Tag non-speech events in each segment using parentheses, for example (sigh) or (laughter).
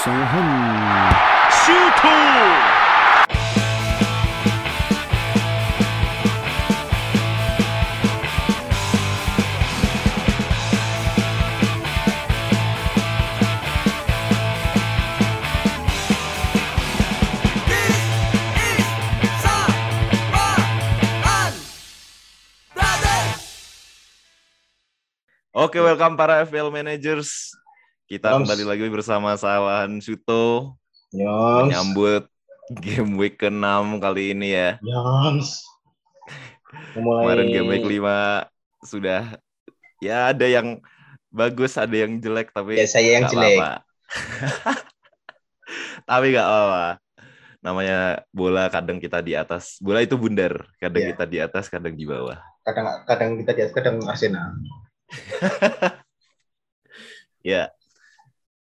박성훈 Shoot! Oke, okay, welcome para FL managers kita Yoms. kembali lagi bersama Sawan Suto Yoms. menyambut game week ke-6 kali ini ya. Yoms. Memulai Kemarin game week 5 sudah ya ada yang bagus, ada yang jelek tapi Ya, saya yang jelek. apa-apa. (laughs) tapi nggak apa-apa. Namanya bola kadang kita di atas. Bola itu bundar, kadang Iya. kita di atas, kadang di bawah. kadang kadang kita di atas, kadang Arsenal. (laughs) Ya.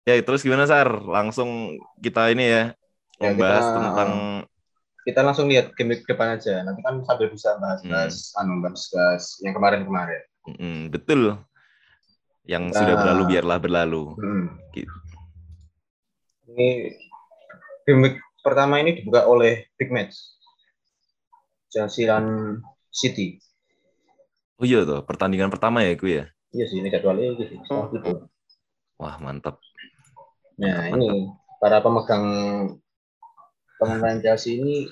Ya, terus gimana Sar? Langsung kita ini ya Ya, membahas kita- tentang Kita langsung lihat game week depan aja. Nanti kan sambil bisa bahas-bahas Hmm. anu bahas-bahas yang kemarin-kemarin. Mm, betul. Yang Nah. sudah berlalu biarlah berlalu. Hmm. Gitu. Ini game pertama ini dibuka oleh big match. Chelsea dan City. Oh iya tuh, pertandingan pertama ya gue ya. Iya sih, ini jadwalnya gitu. Wah, mantap. Nah, ini para pemegang pemain Chelsea ini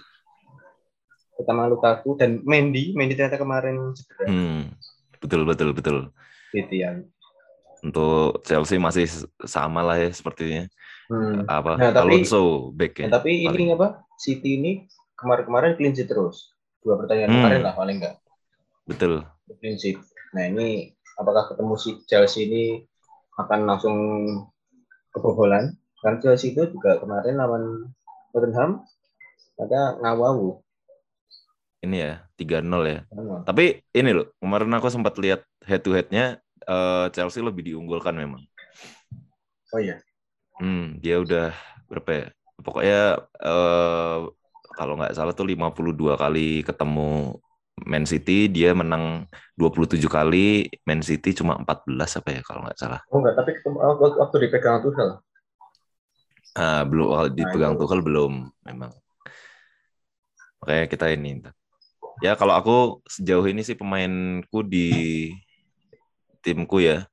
pertama Lukaku dan Mendy, Mendy ternyata kemarin cedera Hmm. Betul, betul, betul. gitu ya. Untuk Chelsea masih sama lah ya sepertinya. Hmm. Apa? Nah, tapi- Alonso back ya. Nah, tapi paling. ini apa? City ini kemarin-kemarin clean sheet terus. Dua pertandingan Hmm. kemarin lah paling enggak Betul. clean sheet. Nah, ini apakah ketemu si Chelsea ini akan langsung kebobolan? Karena Chelsea itu juga kemarin lawan Tottenham ada ngawawu. Ini ya, 3-0 ya. Anu, Tapi ini loh, kemarin aku sempat lihat head to head-nya eh, Chelsea lebih diunggulkan memang. Oh iya. Hmm, dia udah berapa ya? Pokoknya eh, kalau nggak salah tuh 52 kali ketemu Man City, dia menang 27 kali, Man City cuma 14 apa ya kalau nggak salah. Oh enggak, tapi oh, waktu- dipegang Tuchel. Ah, belum kalau dipegang itu. Tuchel belum memang. Makanya kita ini. Ya kalau aku sejauh ini sih pemainku di timku ya.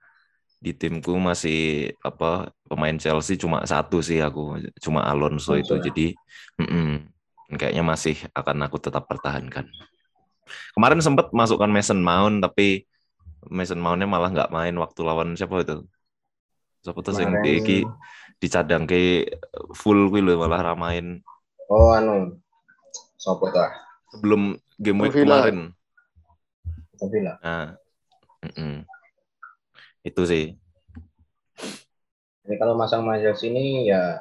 Di timku masih apa pemain Chelsea cuma satu sih aku, cuma Alonso itu. Alonso ya? Jadi mm-mm, kayaknya masih akan aku tetap pertahankan. Kemarin sempat masukkan Mason Mount tapi Mason Mountnya malah nggak main waktu lawan siapa itu? Siapa tuh yang iki dicadang ke full kuwi lho malah ramain Oh anu. Sopo tuh? sebelum game week Villa. kemarin. Nah, mm-mm. itu sih. Ini kalau masang main Chelsea ini ya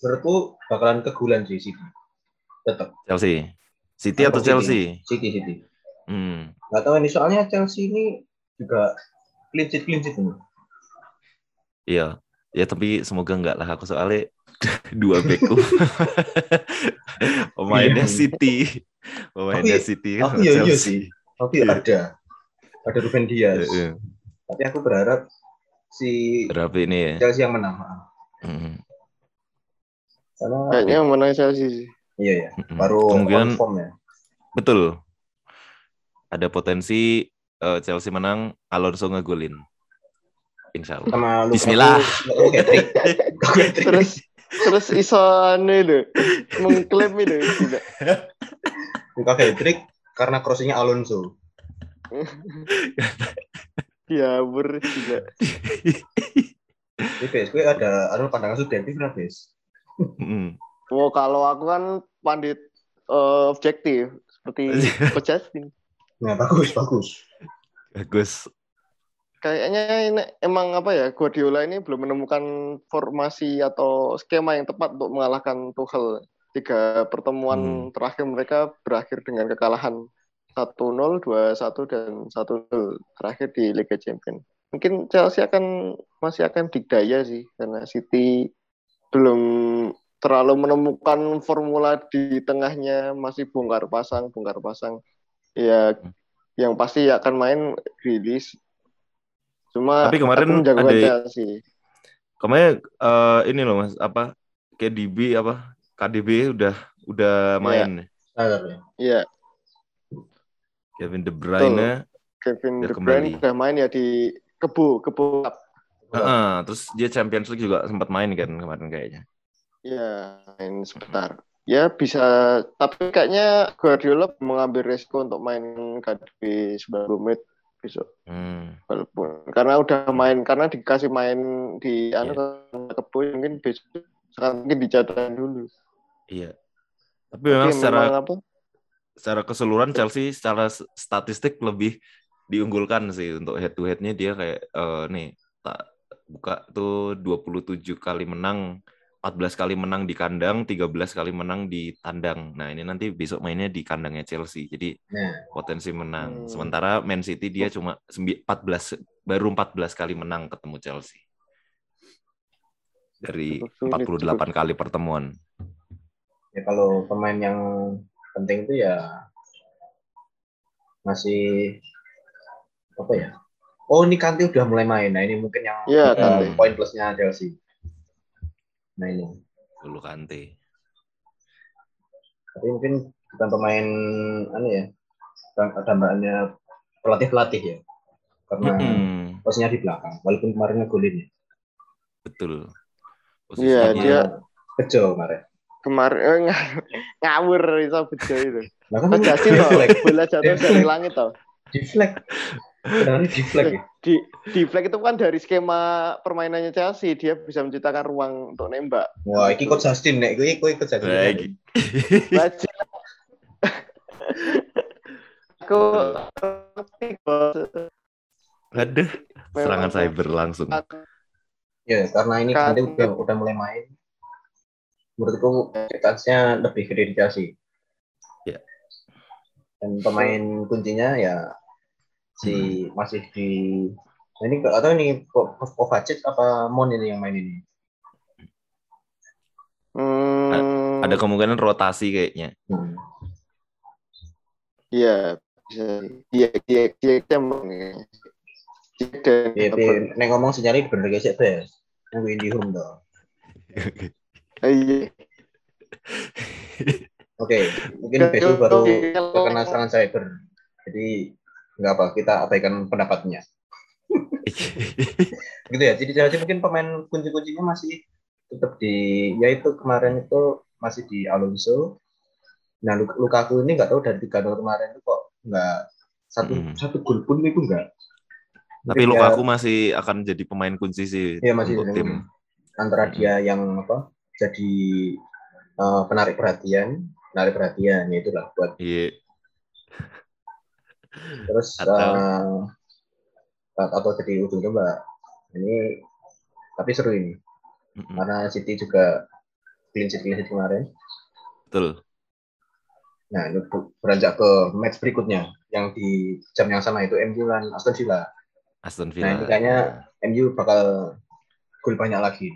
menurutku bakalan kegulan sih City. Tetap Chelsea, City atau City. Chelsea? City City. Hmm. Gak tahu ini soalnya Chelsea ini juga clean sheet clean sheet ini. Iya, ya tapi semoga enggak lah aku soalnya (laughs) dua backku (laughs) pemainnya Iya. City, pemainnya Tapi- City tapi iya, iya Chelsea. sih. Tapi Iya. ada ada Ruben Dias. Heeh. Tapi aku berharap si Berapa ini ya? Chelsea yang menang. Mm, Karena Kayaknya yang menang Chelsea sih. Iya ya, mm. baru kemungkinan confirm ya. betul. Ada potensi eh, Chelsea menang, Alonso ngegolin. Insya Allah. Sama Lukaku. Bismillah. (laughs) Terus terus iso anu itu mengklaim itu tidak. Lukaku hat-trick karena crossingnya Alonso. Ya ber juga. Ini guys, gue ada ada pandangan subjektif lah. Mm. Oh kalau aku kan pandit eh, objektif seperti (laughs) Coach Justin. Nah bagus bagus. Bagus. Kayaknya ini emang apa ya Guardiola ini belum menemukan formasi atau skema yang tepat untuk mengalahkan Tuchel. Tiga pertemuan Hmm. terakhir mereka berakhir dengan kekalahan 1-0, 2-1 dan 1-0 terakhir di Liga Champions. Mungkin Chelsea akan masih akan dikdaya sih karena City belum terlalu menemukan formula di tengahnya masih bongkar pasang, bongkar pasang. Ya yang pasti akan main rilis. Cuma Tapi kemarin aku ada- Chelsea. Kemarin eh, ini loh mas apa KDB apa KDB udah udah main Starter ya. Iya, Kevin De Bruyne Kevin De Bruyne udah main ya di Kebu, Kebu Cup. Heeh, terus dia Champions League juga sempat main kan kemarin kayaknya Iya, main sebentar. Ya bisa, tapi kayaknya Guardiola mengambil resiko untuk main KDB 90 menit besok. hmm. Walaupun karena udah main, karena dikasih main di anu Iya. Kebu mungkin besok sekarang mungkin dicatatkan dulu. iya tapi memang Tapi secara memang apa? secara keseluruhan Chelsea secara statistik lebih diunggulkan sih untuk head to headnya dia kayak eh, nih tak buka tuh 27 kali menang 14 kali menang di kandang 13 kali menang di tandang nah ini nanti besok mainnya di kandangnya Chelsea jadi Nah, potensi menang Hmm. sementara Man City dia cuma sembi- 14 baru 14 kali menang ketemu Chelsea dari Cukup sulit, 48 kali pertemuan ya kalau pemain yang penting itu ya masih apa ya? Oh ini Kante udah mulai main. Nah ini mungkin yang Kante. poin plusnya Chelsea. Nah ini. dulu Kante Tapi mungkin bukan pemain anu ya. dam- Dambaannya pelatih pelatih ya. Karena Mm-mm, posisinya di belakang. Walaupun kemarin ngegolin ya. betul Iya, Posisinya- dia- Bejo kemarin. Kemarin eh, ng- ngawur iso bejo itu. Nah, kan di loh, flag. bola jatuh dari langit tau. Di Benar di flag ya. Di di flag itu kan dari skema permainannya Chelsea dia bisa menciptakan ruang untuk nembak. Wah, iki ikut Justin nek gue ikut ikut Justin. Bajil. Aku Aduh, serangan cyber langsung. Ya, karena ini Kante udah udah mulai main. Menurutku chance-nya lebih gede di Chelsea. Ya. Dan pemain kuncinya ya si Hmm. masih di nah, ini nggak tahu ini Ko- Ko- Kovacic apa Mon ini yang main ini. Hmm, Ada kemungkinan rotasi kayaknya. Hmm. Iya. Iya, iya, iya, emang. Iya, dan Ya, apa- tapi nek ngomong sejarah bener guys ya, Bes. Nunggu Indi Home toh. Iya. Oke, mungkin besok baru terkena serangan cyber. Jadi nggak apa, kita abaikan pendapatnya. (laughs) gitu ya jadi Chelsea mungkin pemain kunci-kuncinya masih tetap di yaitu kemarin itu masih di Alonso nah Luk- Lukaku ini nggak tahu dari tiga gol kemarin itu kok nggak satu Hmm. satu gol pun itu nggak Tapi Mungkin Lukaku dia- masih akan jadi pemain kunci sih Iya, masih untuk jadi- tim. antara dia yang apa jadi eh, penarik perhatian penarik perhatian ya itulah buat Iya. Terus Atau- eh, atau jadi ujung coba ini tapi seru ini Mm-mm, karena City juga clean sheet clean sheet kemarin Betul. Nah, ini beranjak ke match berikutnya yang di jam yang sama itu MU dan Aston Villa. Aston Nah, Villa. ini kayaknya MU bakal gol banyak lagi.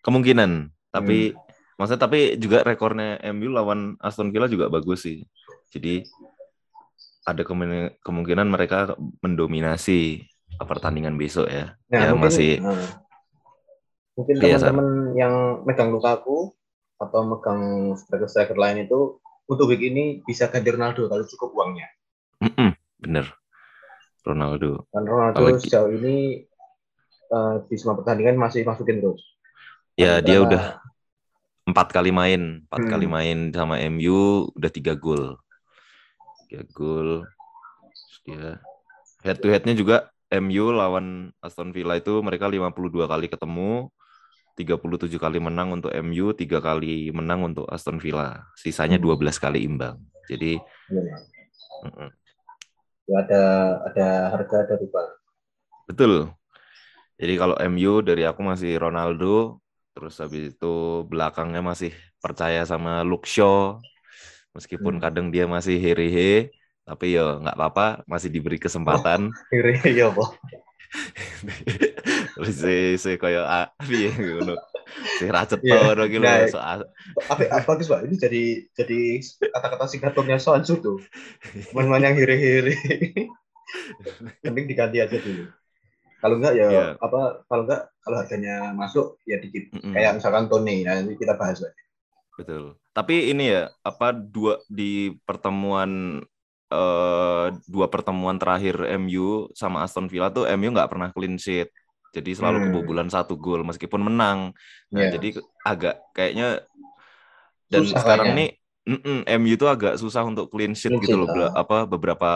kemungkinan. Hmm. Tapi maksudnya tapi juga rekornya MU lawan Aston Villa juga bagus sih. Jadi ada kemungkinan, mereka mendominasi pertandingan besok ya. Nah, ya mungkin, masih nah, mungkin biasa. teman-teman yang megang Lukaku atau megang striker-striker lain itu untuk week ini bisa ganti Ronaldo kalau cukup uangnya. Mm-mm, bener. Ronaldo. Dan Ronaldo Apalagi- sejauh ini eh, di semua pertandingan masih masukin terus. Ya Antara- dia udah empat kali main, empat Hmm. kali main sama MU udah tiga gol, tiga gol. Terus dia head to headnya juga MU lawan Aston Villa itu mereka 52 kali ketemu, 37 kali menang untuk MU, tiga kali menang untuk Aston Villa, sisanya Hmm. 12 kali imbang. Jadi Iya. Ya, ada ada harga ada rupa. betul. Jadi kalau MU dari aku masih Ronaldo, terus habis itu belakangnya masih percaya sama Luke Shaw, meskipun Hmm. kadang dia masih herehe, tapi ya nggak apa-apa, masih diberi kesempatan. (laughs) Kiri ya, Pak. Terus si si koyo ah, piye ngono. Si racet Iya. to gitu Nah, so, ah, apa apa bagus pak ini jadi jadi kata-kata singkatannya Sonsu tuh teman-teman yang hiri-hiri (laughs) mending diganti aja dulu Kalau enggak ya Iya. apa kalau enggak kalau harganya masuk ya dikit. Mm-mm. Kayak misalkan Tony, nah nanti kita bahas lagi. Betul. Tapi ini ya, apa dua di pertemuan eh dua pertemuan terakhir MU sama Aston Villa tuh MU nggak pernah clean sheet. Jadi selalu Hmm. kebobolan satu gol meskipun menang. Nah, Iya. jadi agak kayaknya dan Susah sekarang kayaknya. nih mm-mm, MU itu agak susah untuk clean sheet Clean gitu loh bela- apa beberapa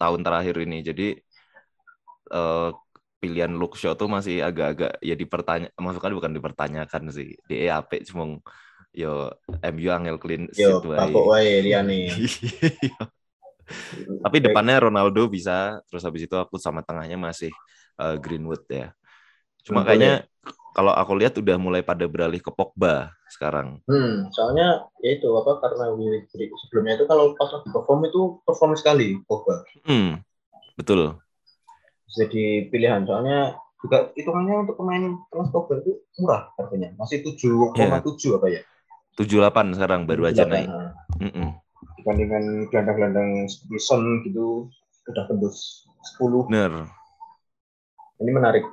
tahun terakhir ini. Jadi eh, pilihan Luke Shaw tuh masih agak-agak ya dipertanya maksudnya bukan dipertanyakan sih. Di EAP cuma yo MU angel clean sheet Yo, wae. kapok wae dia nih. (laughs) Tapi depannya Ronaldo bisa, terus habis itu aku sama tengahnya masih eh, Greenwood ya. Cuma kayaknya kalau aku lihat udah mulai pada beralih ke Pogba sekarang. Hmm, soalnya ya itu apa karena sebelumnya itu kalau pas lagi perform itu perform sekali Pogba. Hmm, betul. Jadi pilihan soalnya juga hitungannya untuk pemain kelas Pogba itu murah harganya. Masih 7,7 apa ya? 78 sekarang baru aja 78. naik. Mm-mm. dibandingkan gelandang-gelandang seperti Son gitu udah tembus 10. Bener. Ini menarik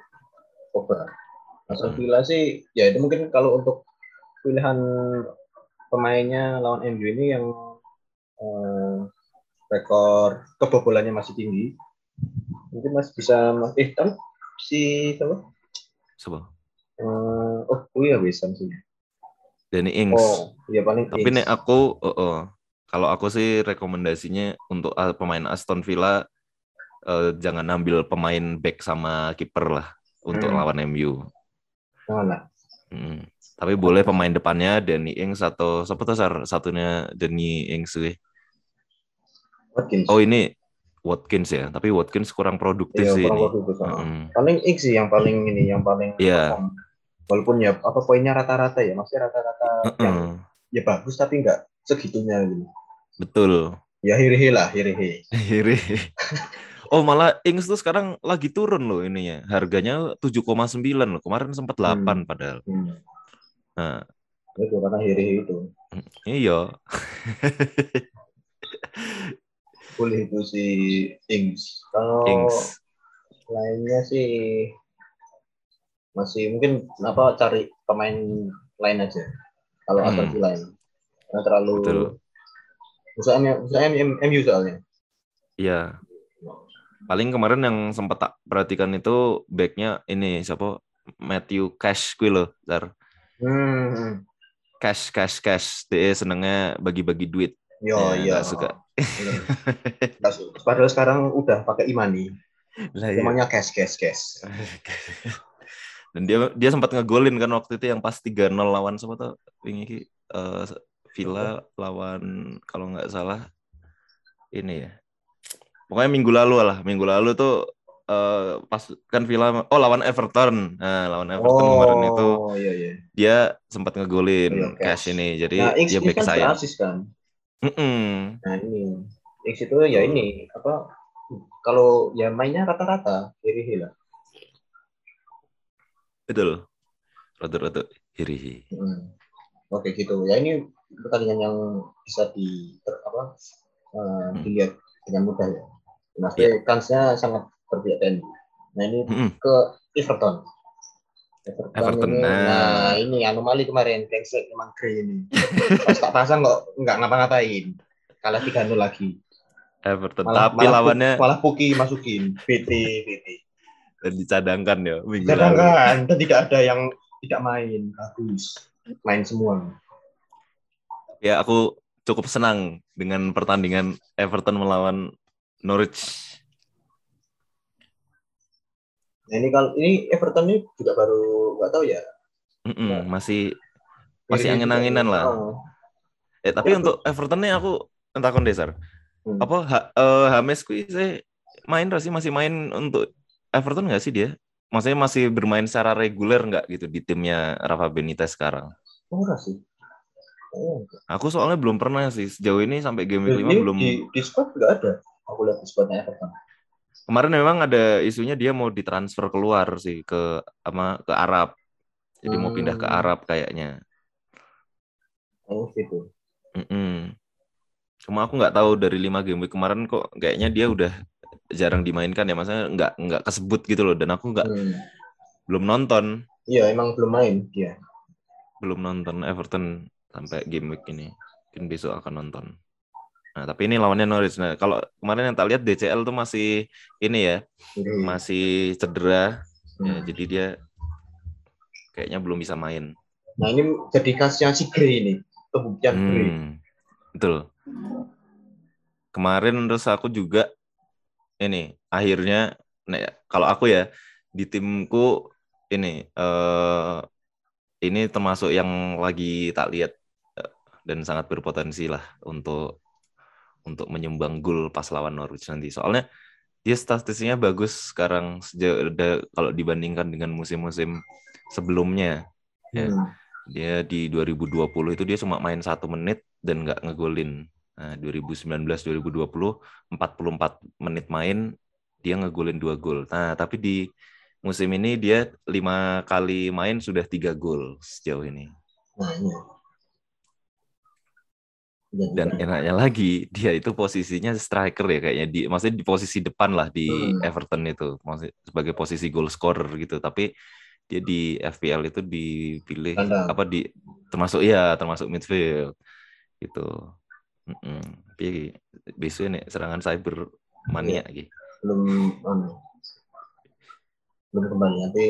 Pogba. Aston Hmm. Villa sih ya itu mungkin kalau untuk pilihan pemainnya lawan MU ini yang eh, rekor kebobolannya masih tinggi. Mungkin masih bisa eh kan si siapa? Coba. Eh, oh, oh iya bisa sih. Danny Ings. Oh, iya paling Tapi Ings. nek aku, oh, oh. kalau aku sih rekomendasinya untuk ah, pemain Aston Villa eh, jangan ambil pemain back sama kiper lah untuk Hmm. lawan MU. Jangan lah. Mm. Tapi boleh pemain depannya Danny Ings atau siapa tuh Sar? satunya Danny Ings sih. Watkins. Oh ini Watkins ya, tapi Watkins kurang produktif Iya, sih kurang ini. waktu itu sama. Mm. Paling Ings sih yang paling ini yang paling Iya. Walaupun ya apa poinnya rata-rata ya, masih rata-rata yang Mm-mm. ya bagus tapi nggak segitunya gitu. Betul. Ya hirihi lah, hirihi. (laughs) Iri. Oh malah Ings tuh sekarang lagi turun loh ininya. Harganya 7,9 loh. Kemarin sempat 8 Hmm. padahal. Hmm. Nah, Itu karena hirihi itu. iya. Boleh itu si Ings. Kalau Ings. lainnya sih masih mungkin apa cari pemain lain aja. Kalau Hmm. Aston Villa ini. Karena terlalu Betul. Misalnya, misalnya MU soalnya. Iya. Paling kemarin yang sempat tak perhatikan itu backnya ini siapa? Matthew Cash gue loh, Zar. Hmm. Cash, cash, cash. Dia senengnya bagi-bagi duit. Yo, Ya, iya. suka. Padahal sekarang udah pakai Imani. Lah, iya. Namanya cash, cash, cash. (laughs) Dan dia dia sempat ngegolin kan waktu itu yang pas 3-0 lawan siapa tuh? Ki eh, Villa lawan kalau nggak salah ini ya. Pokoknya minggu lalu lah, minggu lalu tuh eh, pas kan Villa oh lawan Everton. Nah, lawan Everton kemarin itu Oh, iya, iya. dia sempat ngegolin Iya, cash Cash. ini. Jadi Nah, dia ini back kan berasis kan. Mm-mm. Nah, ini. Ings itu ya ini, apa, kalau ya mainnya rata-rata, kiri lah. Betul. Rada-rada iri. Hmm. Oke gitu. Ya ini pertandingan yang bisa di ter- apa eh, dilihat dengan mudah ya. Maksudnya kansnya sangat berbeda. Nah ini Mm-mm. ke Everton. Everton, Everton, ini, nah. nah. ini anomali kemarin brengsek emang Grey ini. Pas tak pasang kok nggak ngapa-ngapain. Kalah 3-0 lagi. Everton. Malah, Tapi malah, lawannya malah Puki masukin BT BT. Dan dicadangkan ya minggu lalu. Sedangkan kan tidak ada yang tidak main bagus. Main semua. Ya, aku cukup senang dengan pertandingan Everton melawan Norwich. Nah, ini kalau ini Everton ini juga baru nggak tahu ya. Mm-mm, masih Masih Ini angin-anginan lah. Oh. eh tapi Ya, untuk Everton nih aku entah kondesar. Hmm. Apa ha, eh, James kui saya main sih masih main untuk Everton nggak sih dia? Maksudnya masih bermain secara reguler nggak gitu di timnya Rafa Benitez sekarang? Oh, enggak sih. Oh, enggak. Aku soalnya belum pernah sih sejauh ini sampai game week Ini 5 belum. di, di squad nggak ada. Aku lihat di squadnya Everton. Kemarin memang ada isunya dia mau ditransfer keluar sih ke apa ke Arab. Jadi mau pindah ke Hmm. Arab kayaknya. Oh gitu. Mm-mm. Cuma aku nggak tahu dari lima game week kemarin kok kayaknya dia udah jarang dimainkan ya, maksudnya nggak nggak kesebut gitu loh. Dan aku nggak Hmm. belum nonton, Iya, emang belum main dia. belum nonton Everton sampai game week ini. Mungkin besok akan nonton. Nah, tapi ini lawannya Norwich. Nah, kalau kemarin yang tak lihat DCL tuh masih ini ya, Jadi, masih cedera. Ya, hmm. jadi dia kayaknya belum bisa main. Nah, ini jadi kasusnya si Gray ini. Pembuktian Gray. Hmm, betul. Kemarin terus aku juga ini akhirnya nek, kalau aku ya di timku ini eh ini termasuk yang lagi tak lihat eh, dan sangat berpotensi lah untuk untuk menyumbang gol pas lawan Norwich nanti. Soalnya dia statistiknya bagus sekarang sejauh da- kalau dibandingkan dengan musim-musim sebelumnya. Ya. Hmm. Dia di 2020 itu dia cuma main satu menit dan nggak ngegolin. Nah, 2019-2020 44 menit main dia ngegolin dua gol. Nah, tapi di musim ini dia lima kali main sudah tiga gol sejauh ini. Nah. Jadi, Dan enaknya lagi dia itu posisinya striker ya kayaknya di maksudnya di posisi depan lah di Hmm. Everton itu sebagai posisi goal scorer gitu. Tapi dia di FPL itu dipilih Kandang. apa di termasuk ya termasuk midfield gitu. Mm-mm. Tapi besok ini serangan cyber mania gitu. belum anu, belum kembali nanti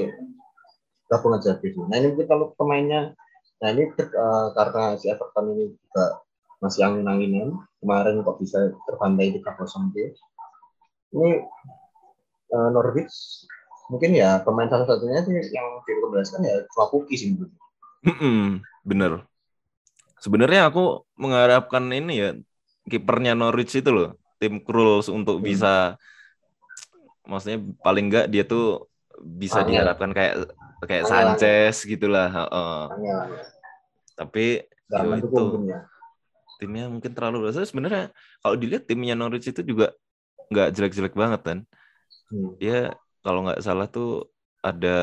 gabung aja besok. Nah ini mungkin kalau pemainnya, nah ini eh, karena si Everton ini juga masih angin-anginan kemarin kok bisa terbantai 3-0 dia. Ini eh, Norwich mungkin ya pemain salah satunya sih yang direkomendasikan ya cuma Puki sih menurut. Bener. Sebenarnya aku mengharapkan ini ya kipernya Norwich itu loh, tim Krul untuk Hmm. bisa, maksudnya paling enggak dia tuh bisa Angel. diharapkan kayak kayak Angel, Sanchez gitulah. Hanya Tapi yo mendukung itu timnya. timnya mungkin terlalu besar. Sebenarnya kalau dilihat timnya Norwich itu juga nggak jelek-jelek banget kan. Hmm. Dia kalau nggak salah tuh ada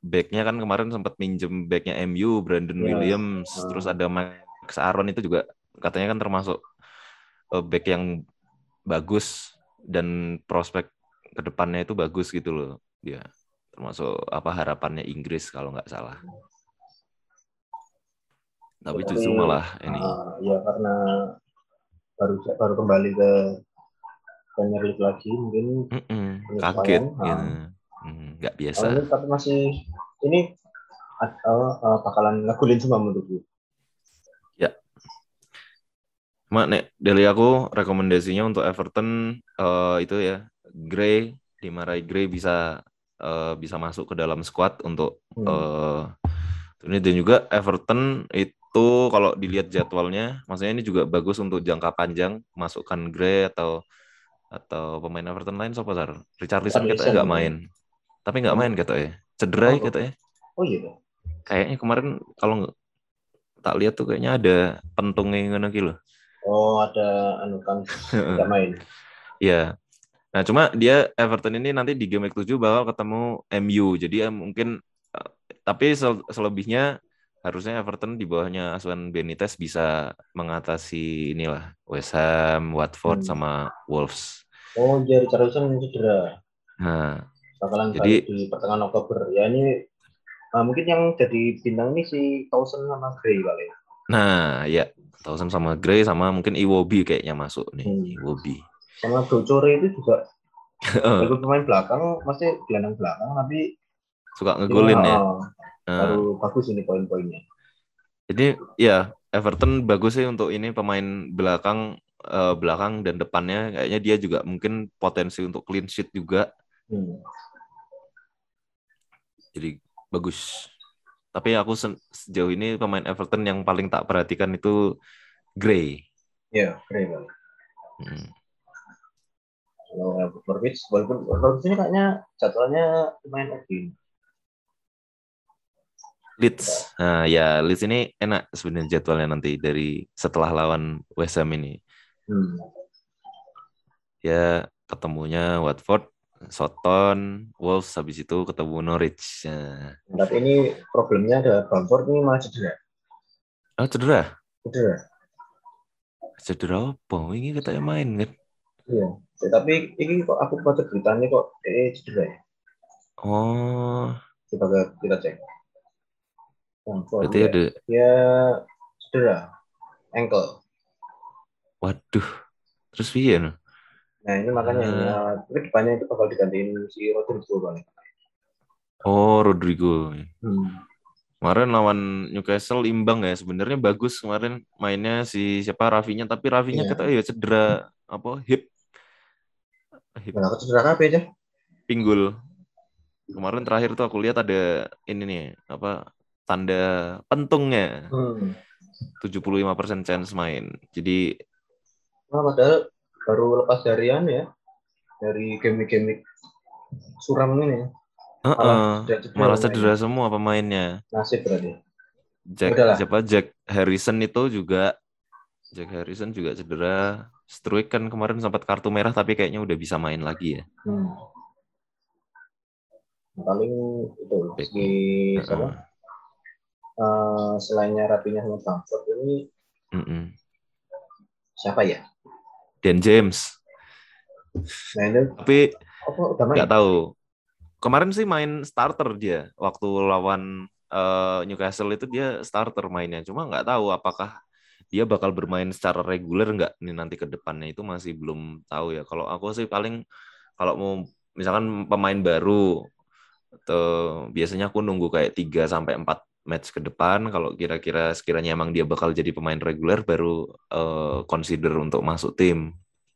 backnya kan kemarin sempat minjem backnya MU Brandon Ya. Williams Ah. terus ada Max Aaron itu juga katanya kan termasuk eh, back yang bagus dan prospek ke depannya itu bagus gitu loh. Dia termasuk apa harapannya Inggris kalau nggak salah. Tapi justru malah ini. Ah, ya karena baru baru kembali ke Premier League lagi mungkin. Mm-mm, penyesuaian, kaget ah. gitu. Hmm, nggak biasa. Oh, ini tapi masih ini eh, eh, bakalan ngegulin semua menurutku. Mak, nek dari aku rekomendasinya untuk Everton eh, itu ya Gray, Dimarai Gray bisa eh, bisa masuk ke dalam squad untuk Hmm. eh, ini dan juga Everton itu kalau dilihat jadwalnya, maksudnya ini juga bagus untuk jangka panjang masukkan Gray atau atau pemain Everton lain siapa sar? Richarlison Richarlison, katanya nggak ya. main, tapi nggak main katanya, cedera ya Oh. katanya. Oh iya. Kayaknya kemarin kalau tak lihat tuh kayaknya ada pentungnya ngono gitu loh. Oh ada anu kan (laughs) tidak main. Iya. Nah, cuma dia Everton ini nanti di game week 7 bakal ketemu MU. Jadi ya mungkin eh, tapi sel- selebihnya harusnya Everton di bawahnya asuhan Benitez bisa mengatasi inilah West Ham, Watford Hmm. sama Wolves. Oh iya Richarlison cedera. Nah, Bakalan Jadi- di pertengahan Oktober. Ya ini ah, mungkin yang jadi bintang ini si Towson sama Gray paling. Nah ya Towson sama Gray sama mungkin Iwobi kayaknya masuk nih, Hmm. Iwobi. Sama Docore itu juga (laughs) bagus pemain belakang, masih gelandang belakang tapi Suka ngegolin ya. ah, Nah. baru bagus ini poin-poinnya. Jadi ya Everton bagus sih untuk ini pemain belakang eh, belakang dan depannya kayaknya dia juga mungkin potensi untuk clean sheet juga. Hmm. Jadi bagus. Tapi aku sejauh ini pemain Everton yang paling tak perhatikan itu Gray. Ya, Gray paling. Hmm. Kalau Norwich, walaupun Norwich ini kayaknya jadwalnya lumayan oke. Leeds. Nah, ya Leeds ini enak sebenarnya jadwalnya nanti dari setelah lawan West Ham ini. Hmm. Ya ketemunya Watford, Soton, Wolves habis itu ketemu Norwich. Nah, Tapi ini problemnya ada Bamford ini malah cedera. oh cedera. Cedera. Cedera apa? Ini katanya main kan? Iya. Ya, tapi ini kok aku baca beritanya kok eh cedera ya. Oh, Kita kita cek. Kok berarti dia, ada. dia cedera ankle. Waduh. Terus piye no? Nah ini makanya Ah. ya, tapi depannya itu bakal digantiin si Rodrigo kan. Oh, Rodrigo. Hmm. Kemarin lawan Newcastle imbang ya. Sebenarnya bagus kemarin mainnya si siapa Rafinya, tapi Rafinya Iya. kata ya cedera apa hip hip Nah, cedera kabeh aja. pinggul. Kemarin terakhir tuh aku lihat ada ini nih apa tanda pentungnya Hmm. 75% chance main. Jadi Nah, padahal baru lepas dari anu ya, dari game-game suram ini. eh, cedera-cedera malah cedera semua pemainnya. Nasib berarti. Jack Udahlah. siapa Jack Harrison itu juga Jack Harrison juga cedera. Struik kan kemarin sempat kartu merah tapi kayaknya udah bisa main lagi ya. Hmm. Paling itu si siapa? Heeh. Eh, selainnya Rapinya sama Bamford ini Mm-mm. siapa ya? Dan James. Nah Tapi nggak tahu. Kemarin sih main starter dia waktu lawan eh, Newcastle itu dia starter mainnya. Cuma nggak tahu apakah dia bakal bermain secara reguler nggak nih nanti ke depannya itu masih belum tahu ya. Kalau aku sih paling kalau mau misalkan pemain baru atau biasanya aku nunggu kayak 3 sampai 4 match ke depan kalau kira-kira sekiranya emang dia bakal jadi pemain reguler baru eh, consider untuk masuk tim.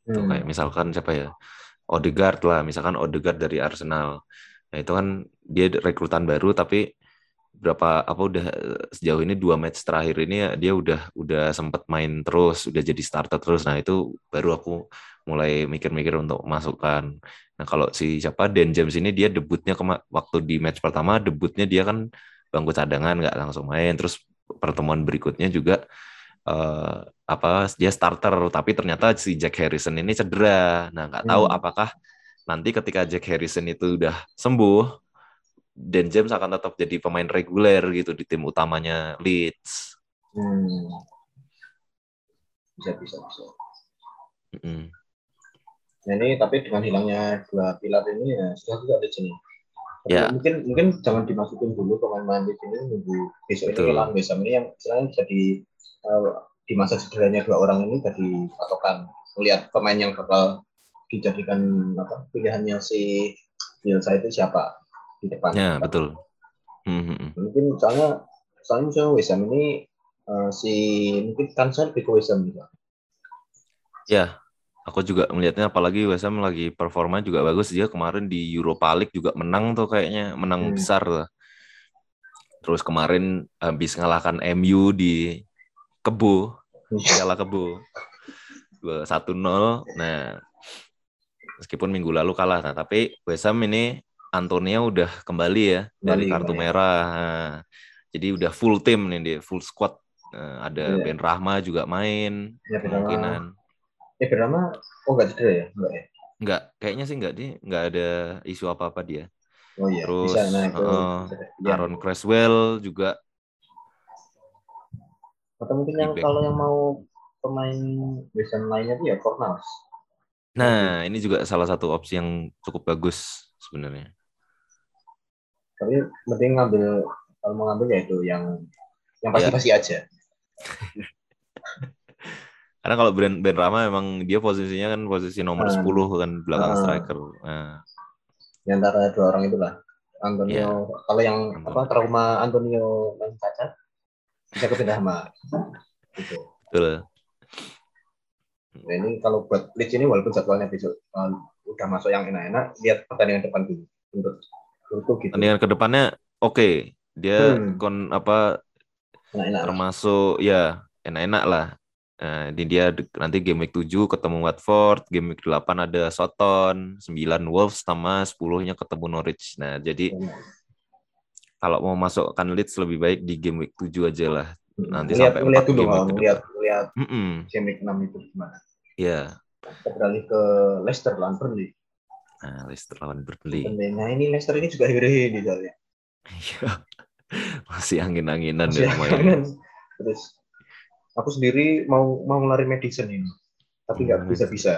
Tuh, Hmm. kayak misalkan siapa ya? Odegaard lah, misalkan Odegaard dari Arsenal. Nah, itu kan dia rekrutan baru tapi berapa apa udah eh, sejauh ini dua match terakhir ini ya, dia udah udah sempat main terus, udah jadi starter terus. Nah, itu baru aku mulai mikir-mikir untuk masukkan. Nah, kalau si siapa Dan James ini dia debutnya waktu di match pertama debutnya dia kan bangku cadangan nggak langsung main. Terus pertemuan berikutnya juga eh, apa dia starter tapi ternyata si Jack Harrison ini cedera. Nah, nggak tahu Hmm. apakah nanti ketika Jack Harrison itu udah sembuh Dan James akan tetap jadi pemain reguler gitu di tim utamanya Leeds. Hmm. Bisa bisa bisa. Nah ini tapi dengan hilangnya dua pilar ini ya sudah juga di sini. Ya. Mungkin mungkin jangan dimasukin dulu pemain-pemain di sini nunggu besok Betul. ini lawan Ham ini yang istilahnya jadi eh, di masa cederanya dua orang ini jadi patokan melihat pemain yang bakal dijadikan apa pilihannya si Bielsa itu siapa di depan. Ya, betul. Mhm. Mungkin soalnya soalnya misalnya West Ham ini eh, si mungkin ke West Ham juga. Ya, aku juga melihatnya apalagi West Ham lagi performa juga bagus dia kemarin di Europa League juga menang tuh kayaknya menang Hmm. besar tuh. Terus kemarin habis ngalahkan MU di Kebo, Piala Kebo. 2-1-0. Nah, meskipun minggu lalu kalah, nah, tapi West Ham ini Antonio udah kembali ya dari Kembali, kartu kembali. merah. Nah, jadi udah full tim nih dia, full squad. Nah, ada Iya. Ben Rahma juga main Ya, kemungkinan. Eh Bernama oh nggak cedera ya? Enggak ya? Enggak, kayaknya sih enggak dia enggak ada isu apa-apa dia. Oh iya, Terus, bisa nah itu. bisa deh. Ya. Aaron Creswell juga Atau mungkin yang Feedback. kalau yang mau pemain West Ham lainnya tuh ya Fornals. Nah, ini juga salah satu opsi yang cukup bagus sebenarnya. Tapi mending ngambil kalau mau ngambil ya itu yang yang Ya. pasti-pasti aja. (laughs) Karena kalau Ben, ben Rama emang dia posisinya kan posisi nomor Hmm. 10 kan belakang Ah. striker. Nah, Di antara dua orang itulah. Antonio Ya. kalau yang Antonio. apa trauma Antonio yang cacat bisa ke Benrahma. Gitu. betul. Nah, ini kalau buat Leeds ini walaupun jadwalnya besok uh, udah masuk yang enak-enak, lihat pertandingan depan dulu untuk untuk gitu. Tandingan ke depannya oke. Dia Hmm. kon apa Enak-enak. termasuk ya enak-enak lah. Nah, ini dia nanti game week 7 ketemu Watford, game week 8 ada Soton, 9 Wolves sama 10-nya ketemu Norwich. Nah, jadi kalau mau masukkan Leeds lebih baik di game week 7 aja lah. Nanti lihat, sampai lihat empat dulu game mau ke lihat lihat Mm-mm. game week 6 itu gimana. Ya, Kita beralih ke Leicester lawan Burnley. nah Leicester lawan Burnley. Nah ini Leicester ini juga hehe di soalnya. (laughs) Iya. Masih angin-anginan Masih ya kangen. Terus aku sendiri mau mau lari Madison ini, tapi nggak Hmm. bisa bisa.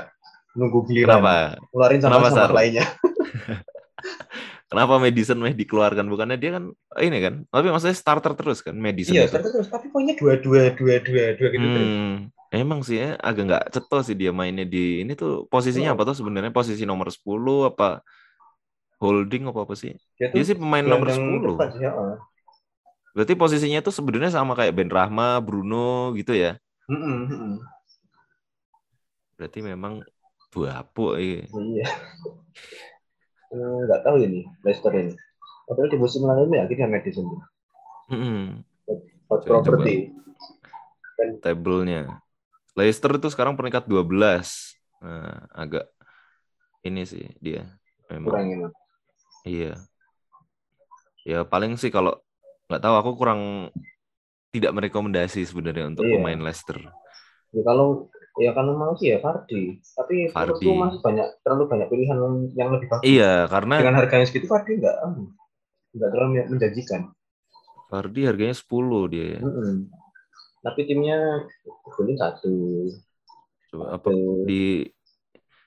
nunggu giliran. Kenapa? Keluarin Kenapa, sama-sama Sar? lainnya. (laughs) Kenapa Madison meh dikeluarkan? Bukannya dia kan ini kan? Tapi maksudnya starter terus kan Madison Iya, itu. terus terus tapi poinnya dua dua dua dua dua gitu terus. Hmm, emang sih ya, agak nggak ceto sih dia mainnya di ini tuh posisinya Oh. apa tuh sebenarnya posisi nomor 10 apa holding apa apa sih? Dia Dia sih pemain nomor gelandang 10. depan heeh. Berarti posisinya tuh sebenarnya sama kayak Ben Rahma, Bruno gitu ya. Mm-mm, mm-mm. Berarti memang buapu iya. Iya. Hmm, Nggak tahu ini Leicester ini. Padahal di musim lalu ini akhirnya Madison tuh. Mm-mm. Hot property. Tabelnya. Leicester itu sekarang peringkat 12. Nah, agak ini sih dia. Memang Kurang ini. Iya. Ya paling sih kalau nggak tahu aku kurang tidak merekomendasi sebenarnya untuk Iya. pemain Leicester. Ya kalau ya kalau mau sih ya Fardi. Tapi menurutku masih banyak terlalu banyak pilihan yang lebih bagus. Iya, karena Dengan harganya segitu Fardi nggak anu, nggak terlalu menjanjikan. Vardy harganya 10 dia ya. Mm-mm. Tapi timnya golin satu. Coba apa Satu. di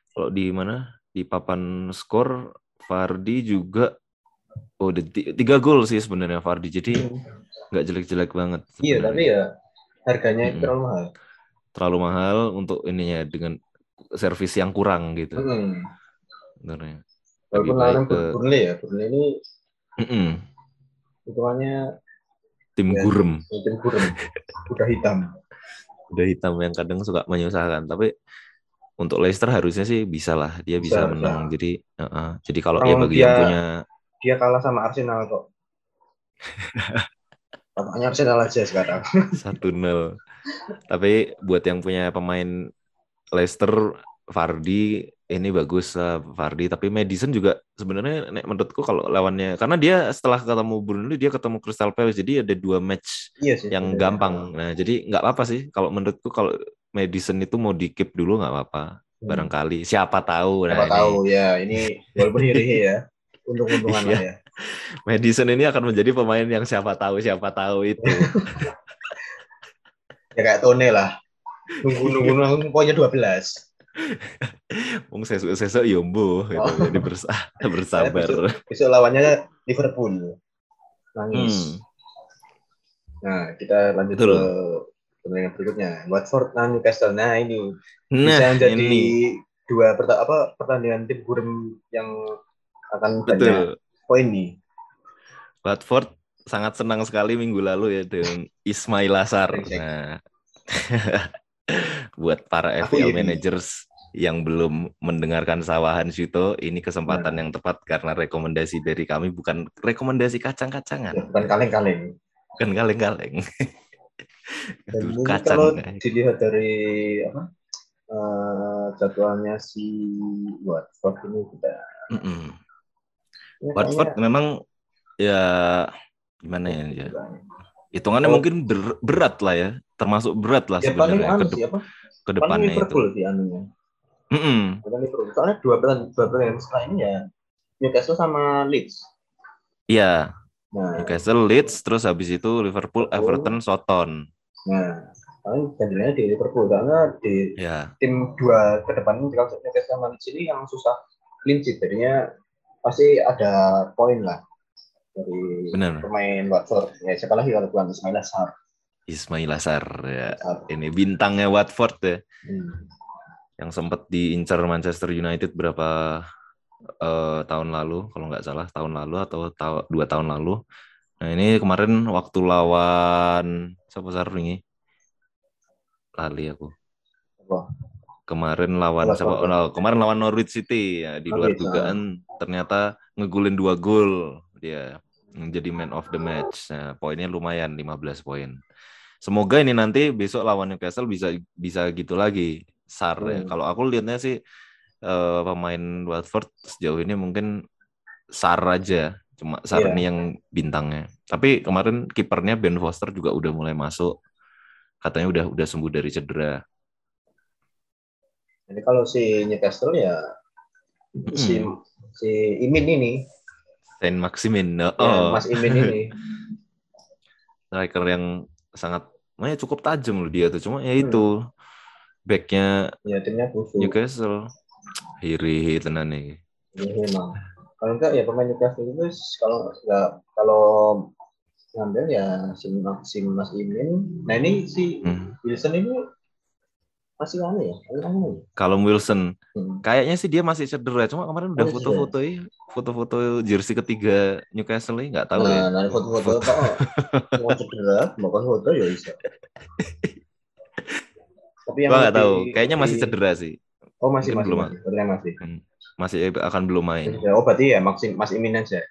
kalau di mana? Di papan skor Vardy juga oh tiga gol sih sebenarnya Vardy. Jadi nggak jelek-jelek banget. Iya sebenarnya. tapi ya harganya Mm-mm. terlalu mahal. terlalu mahal untuk ininya dengan servis yang kurang gitu. Mm-mm. Sebenarnya. Walaupun lawan ke Burnley ya, Burnley ini Mm-mm. hitungannya tim Ya. gurem. tim kurang, udah hitam. udah hitam yang kadang suka menyusahkan tapi untuk Leicester harusnya sih bisa lah dia bisa, Bisa, menang bisa. jadi uh-uh. jadi kalau Kalau ya bagi dia- yang punya Dia kalah sama Arsenal kok. (laughs) Pokoknya Arsenal aja sekarang. (laughs) satu nol tapi buat yang punya pemain Leicester Vardy ini bagus lah Vardy tapi Madison juga sebenarnya nek menurutku kalau lawannya karena dia setelah ketemu Burnley dia ketemu Crystal Palace jadi ada dua match iya sih. yang sebenarnya. gampang nah jadi nggak apa-apa sih kalau menurutku kalau Madison itu mau di keep dulu nggak apa-apa Hmm. barangkali siapa tahu Siapa nah ini. tahu ya ini walaupun iri (laughs) ya. Untung-untungan lah ya. Madison ini akan menjadi pemain yang siapa tahu siapa tahu itu. (laughs) Ya kayak Tone lah. Nunggu-nunggu nunggu pokoknya 12. Wong sesuk-sesuk yombo gitu. Oh. Jadi bersa- (laughs) bersabar. Besok lawannya Liverpool. Nangis. Hmm. Nah, kita lanjut Betul. ke pertandingan berikutnya. Watford dan Newcastle. Nah, ini Nah, bisa menjadi ini dua perta- apa pertandingan tim gurem yang akan banyak poin nih. Watford sangat senang sekali minggu lalu ya dengan (laughs) Ismail Asar. Nah, (laughs) buat para Aku FPL managers yang belum mendengarkan sawahan Syuto, ini kesempatan Nah. yang tepat karena rekomendasi dari kami bukan rekomendasi kacang-kacangan, Ya, bukan kaleng-kaleng. bukan kaleng-kaleng. (laughs) Kacang. kalau dilihat dari apa eh, jadwalnya si Watford ini kita Mm-mm. ini Watford kayaknya- memang ya gimana ya, ya. hitungannya Oh. mungkin ber- berat lah ya. Termasuk berat lah ya paling sebenarnya anu ke, Paling depannya itu. Liverpool sih anunya. Bukan Liverpool. Soalnya dua pertandingan dua setelah ini ya Newcastle sama Leeds. Iya. Nah, Newcastle Leeds terus habis itu Liverpool Everton Soton. Nah paling gantilannya di Liverpool karena di ya tim dua ke depan Newcastle sama Leeds ini yang susah clean sheet. Jadinya pasti ada poin lah dari benar. pemain Watford. Ya siapa lagi kalau bukan Ismail Assar Ismail Asar ya. Assar. ini bintangnya Watford ya. Hmm. yang sempat diincar Manchester United berapa eh, tahun lalu kalau nggak salah tahun lalu atau tahu- dua tahun lalu. Nah ini kemarin waktu lawan siapa Sar ini? Lali aku. Apa? Kemarin lawan siapa siapa? oh, kemarin lawan Norwich City. Ya di luar Norwich, dugaan ternyata ngegulin dua gol. Dia menjadi man of the match. Nah, poinnya lumayan 15 poin. Semoga ini nanti besok lawan Newcastle bisa bisa gitu lagi Sar ya. Hmm. kalau aku lihatnya sih eh, pemain Watford sejauh ini mungkin Sar aja. Cuma Sar ini yang bintangnya. Tapi kemarin kipernya Ben Foster juga udah mulai masuk. Katanya udah udah sembuh dari cedera Jadi kalau si Newcastle ya si si Imin ini, Saint Maximin ya, oh Mas Imin ini, (laughs) striker yang sangat makanya cukup tajam loh dia tuh cuma ya Hmm. itu backnya ya timnya busuk. Newcastle Iri tenan nih. Ini memang. Kalau enggak ya pemain Newcastle itu kalau enggak kalau ngambil ya si, si Mas Imin. Nah ini si Hmm. Wilson ini masih aneh ya? Kalau Wilson, Hmm. kayaknya sih dia masih cedera. Cuma kemarin udah Masih foto-foto ya, foto-foto jersey ketiga Newcastle ini nggak tahu nah, ya. nah foto-foto kok (laughs) mau cedera, mau foto ya bisa. Tapi Gua nggak tahu. Kayaknya masih cedera sih. Oh masih Mungkin masih belum. masih, masih. Masih akan belum main. Oh berarti ya Mas Mas Imin aja.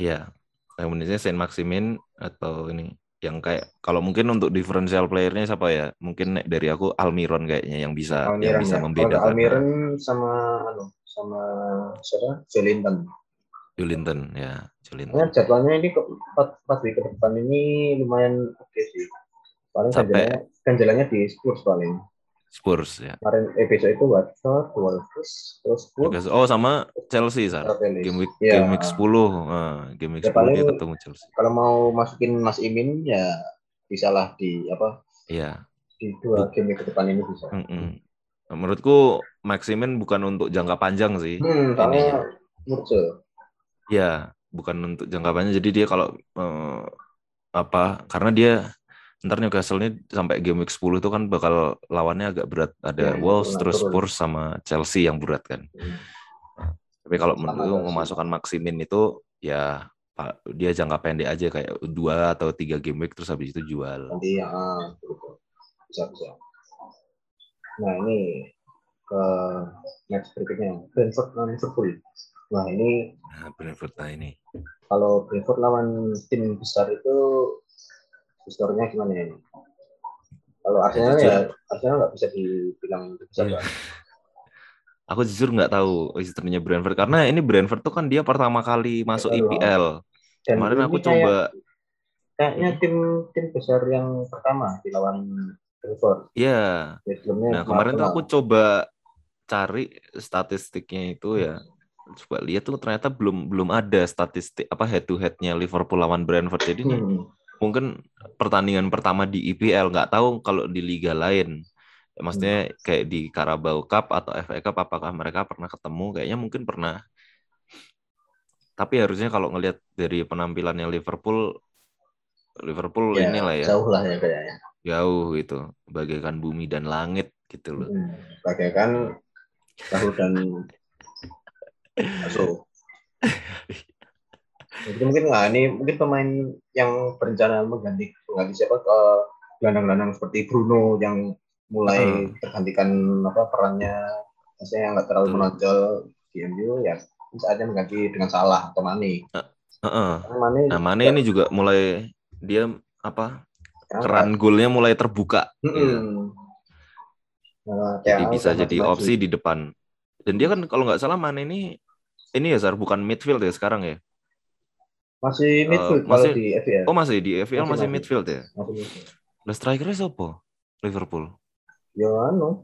Iya. Kemudian Saint Maximin atau ini yang kayak kalau mungkin untuk differential playernya siapa ya? Mungkin dari aku Almiron kayaknya yang bisa yang Almiron bisa ya. Kalau membedakan. Almiron sama anu sama siapa? Jolinton. Julinton ya, Julinton. Karena jadwalnya ini ke empat empat week ke depan ini lumayan oke sih. Paling Sampai- ganjalannya di Spurs paling. Spurs ya. Kemarin besok itu Watford, Wolves, terus Spurs. Oh sama Chelsea Sar. Palace. Game week Iya. game week 10. Nah, game week Ya, 10 dia ketemu Chelsea. Kalau mau masukin Mas Imin ya bisa lah di apa Iya. di dua game ke depan ini bisa. Mm-mm. Menurutku Maximin bukan untuk jangka panjang sih. Hmm, soalnya muncul. Iya, bukan untuk jangka panjang. Jadi dia kalau eh, apa? Karena dia ntar Newcastle ini sampai game week 10 itu kan bakal lawannya agak berat. Ada Ya, Wolves, turun, terus. Spurs sama Chelsea yang berat kan. Hmm. Tapi kalau Chelsea. memasukkan Maximin itu ya dia jangka pendek aja kayak dua atau tiga game week terus habis itu jual. Nanti ya bisa bisa. Nah ini ke match berikutnya Brentford lawan Liverpool. Wah ini Nah, Brentford nah ini. kalau Brentford lawan tim besar itu historinya gimana ya? Kalau Arsenal jujur. ya Arsenal nggak bisa dibilang tim besar. Iya. Aku jujur nggak tahu historinya Brentford karena ini Brentford tuh kan dia pertama kali masuk. IPL. Dan Kemarin aku kayak- coba kayaknya tim tim besar yang pertama di lawan Brentford. ya. Ya, sebelumnya Nah, kemarin tuh aku coba cari statistiknya itu ya. Coba lihat tuh ternyata belum belum ada statistik apa head to headnya Liverpool lawan Brentford. Jadi Hmm. Mungkin pertandingan pertama di IPL nggak tahu kalau di liga lain. Maksudnya kayak di Carabao Cup atau FA Cup apakah mereka pernah ketemu? Kayaknya mungkin pernah. Tapi harusnya kalau ngelihat dari penampilannya Liverpool Liverpool Ya, inilah ya jauh lah ya kayaknya. jauh itu bagaikan bumi dan langit gitu loh. Hmm. Bagaikan tahu dan. (laughs) Jadi mungkin nggak ini mungkin pemain yang berencana mengganti mengganti siapa ke gelandang-gelandang seperti Bruno yang mulai Hmm. tergantikan apa perannya maksudnya yang nggak terlalu Betul. menonjol di MU ya saatnya mengganti dengan Salah atau Mane. Heeh. Karena Mane, Nah, Mane ini juga mulai dia apa sekarang keran golnya mulai terbuka. Mm-mm. Iya. Nah, Jadi TAA bisa jadi opsi di depan. Dan dia kan kalau nggak salah Mane ini ini ya Sar bukan midfield ya sekarang ya. Masih midfield kalau masih- di FPL. Oh masih di FPL Masih, masih, midfield ya. Masih midfield. Lah strikernya siapa? Liverpool. Ya anu,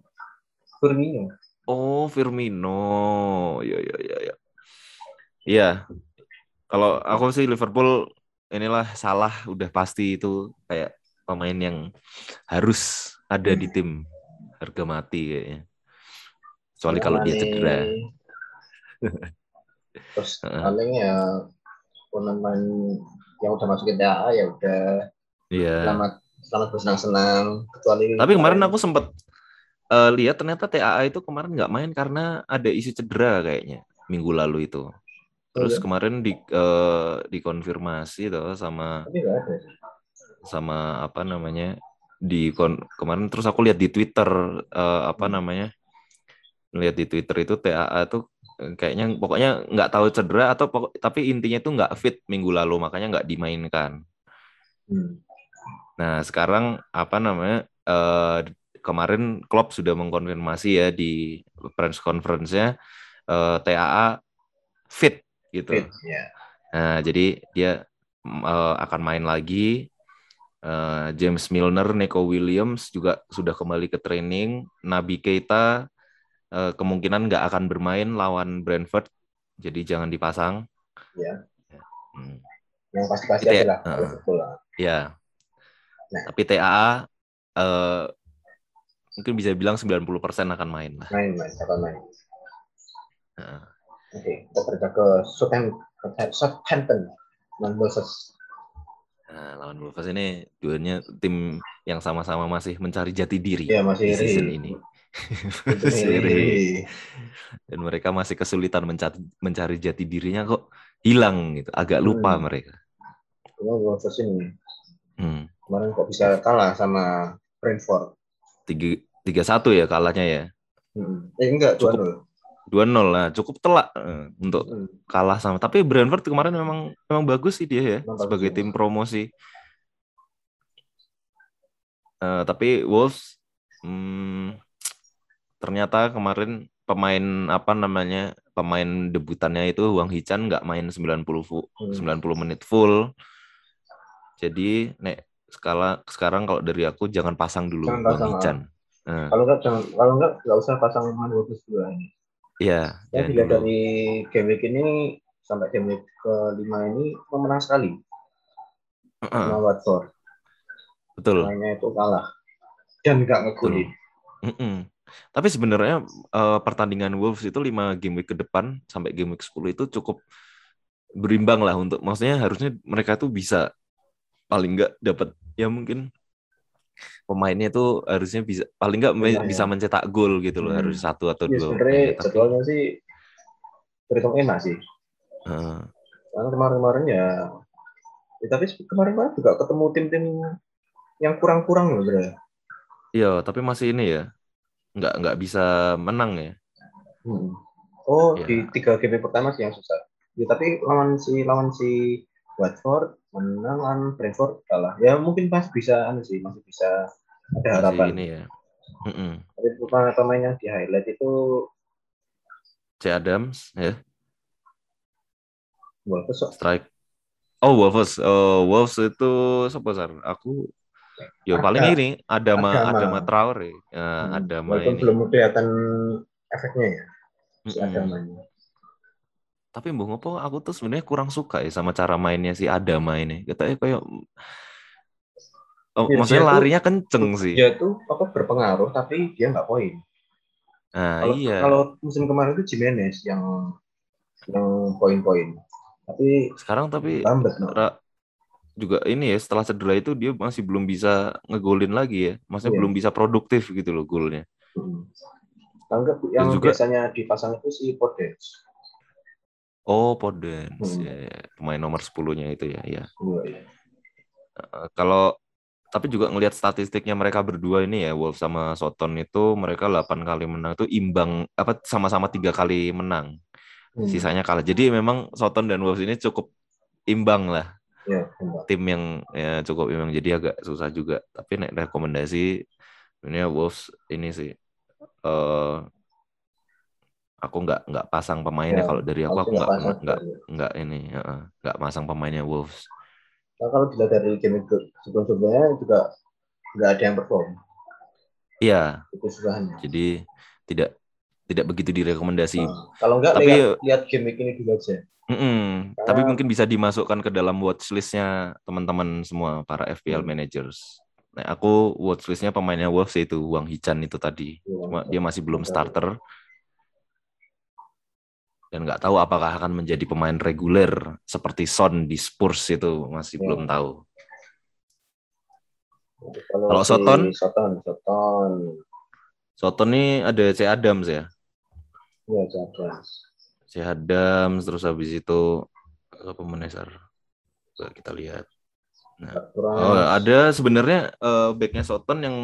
Firmino. Oh, Firmino. Ya ya ya ya. Iya. Kalau aku sih Liverpool inilah salah udah pasti itu kayak pemain yang harus ada di tim harga mati kayaknya. Kecuali kalau dia cedera. (laughs) Terus paling ya pemain yang udah masuk ke DA ya udah Iya. selamat selamat bersenang-senang kecuali Tapi kemarin aku sempat eh, lihat ternyata TAA itu kemarin nggak main karena ada isu cedera kayaknya minggu lalu itu. Terus iya. kemarin di eh, dikonfirmasi tuh sama sama apa namanya di kon- kemarin terus aku lihat di Twitter eh, apa namanya lihat di Twitter itu TAA tuh kayaknya pokoknya nggak tahu cedera atau pokok, tapi intinya itu nggak fit minggu lalu makanya nggak dimainkan. Hmm. Nah sekarang apa namanya eh, kemarin Klopp sudah mengkonfirmasi ya di press conference-nya eh, TAA fit gitu. Fit, ya. Nah, jadi dia eh, akan main lagi. Eh, James Milner, Nico Williams juga sudah kembali ke training. Nabi Keita eh, kemungkinan nggak akan bermain lawan Brentford, jadi jangan dipasang. Ya. Hmm, Yang pasti-pasti Itu ya, aja lah. heeh. kalau Liverpool lah. ya. Nah. Tapi TAA eh, mungkin bisa bilang 90% akan main lah. Main, main, siapa main. Nah, Oke, kita bergerak ke Southampton. Southampton. Dan Wolves. nah, lawan Wolves ini duanya tim yang sama-sama masih mencari jati diri Ya masih di season iri. ini. Itu Masih iri. iri. Dan mereka masih kesulitan mencari, mencari jati dirinya kok hilang gitu. Agak lupa Hmm. mereka. Cuma ini Hmm. kemarin kok bisa kalah sama Brentford. Tiga, tiga satu ya kalahnya ya. Hmm. Eh enggak, Cukup. 2-0. 2-0 lah, cukup telak eh, untuk Hmm. kalah sama. Tapi Brentford kemarin memang memang bagus sih dia ya Memang sebagai tim promosi. Eh, tapi Wolves hmm, ternyata kemarin pemain apa namanya pemain debutannya itu Wang Hichan nggak main 90 fu- Hmm. 90 menit full. Jadi nek skala sekarang kalau dari aku jangan pasang dulu Jangan Wang pasang, ah. Hichan. Eh, Kalau enggak jangan kalau enggak enggak usah pasang Man Wolves dua ini. Iya, Ya, jangan dilihat dulu. dari game week ini sampai game week kelima ini memenang sekali sama Watford. betul. Mainnya itu kalah dan enggak ngegolin. Mm-mm. Tapi sebenarnya eh, pertandingan Wolves itu 5 game week ke depan sampai game week 10 itu cukup berimbang lah untuk maksudnya harusnya mereka tuh bisa paling nggak dapat ya mungkin pemainnya tuh harusnya bisa paling nggak Iya, bisa iya. mencetak gol gitu loh Hmm. harus satu atau Ya dua sebenarnya jadwalnya sih terhitung enak sih. eh, Karena kemarin-kemarin ya, ya tapi kemarin-kemarin juga ketemu tim-tim yang kurang-kurang loh, bro. iya tapi masih ini ya nggak nggak bisa menang ya Hmm. Oh, Ya. di tiga game pertama sih yang susah. Ya, tapi lawan si lawan si Watford menang lawan Brentford kalah. Ya mungkin pas bisa anu sih masih bisa ada masih harapan. ini ya Mm-mm. Tapi pemain pemain yang di highlight itu C Adams ya Wolves strike oh Wolves oh Wolves itu siapa Sar? aku ya paling Ada. ini Adama Adama. Adama Traore ya, Hmm. Adama Walaupun ini belum kelihatan efeknya ya si. Adamanya. tapi mbok ngopo aku tuh sebenarnya kurang suka ya sama cara mainnya si Adama ini katanya kayak oh, Ya, maksudnya dia tuh- larinya kenceng sih Dia tuh apa berpengaruh tapi dia nggak poin. nah Kalau iya kalau musim kemarin itu Jimenez yang yang poin-poin. Tapi sekarang tapi lambat no. Ra- juga ini ya setelah cedera itu dia masih belum bisa ngegolin lagi ya maksudnya Iya. belum bisa produktif gitu loh golnya Hmm. Anggap yang juga- biasanya dipasang itu si Podence. oh Podence Hmm. ya, ya. pemain nomor 10-nya itu ya ya Iya, iya. Eh, kalau tapi juga ngelihat statistiknya mereka berdua ini ya Wolves sama Soton itu mereka 8 kali menang itu imbang apa sama-sama tiga kali menang Hmm. sisanya kalah jadi memang Soton dan Wolves ini cukup imbang lah Iya, benar. tim yang ya cukup imbang jadi agak susah juga tapi nek rekomendasi ini Wolves ini sih eh aku nggak nggak pasang pemainnya Ya, kalau dari aku aku nggak nggak nggak ini nggak pasang pemainnya Wolves Nah, kalau dilihat dari game itu sebelum-sebelumnya juga nggak ada yang perform. iya Itu susahnya. jadi tidak tidak begitu direkomendasi Nah, kalau nggak Tapi- lihat, lihat game week ini dulu aja. Mm-mm. Karena- Tapi mungkin bisa dimasukkan ke dalam watchlistnya teman-teman semua para FPL Hmm. managers. Nah, aku watchlistnya pemainnya Wolves itu Wang Hichan itu tadi. Iya, Cuma dia masih belum starter dan nggak tahu apakah akan menjadi pemain reguler seperti Son di Spurs itu masih Ya. belum tahu. Kalau, Soton? Soton, Soton, Soton ini ada C Adams ya, ya jaga. C Adams terus habis itu apa menesar? Kita lihat. Nah. Oh, ada sebenarnya eh, backnya Soton yang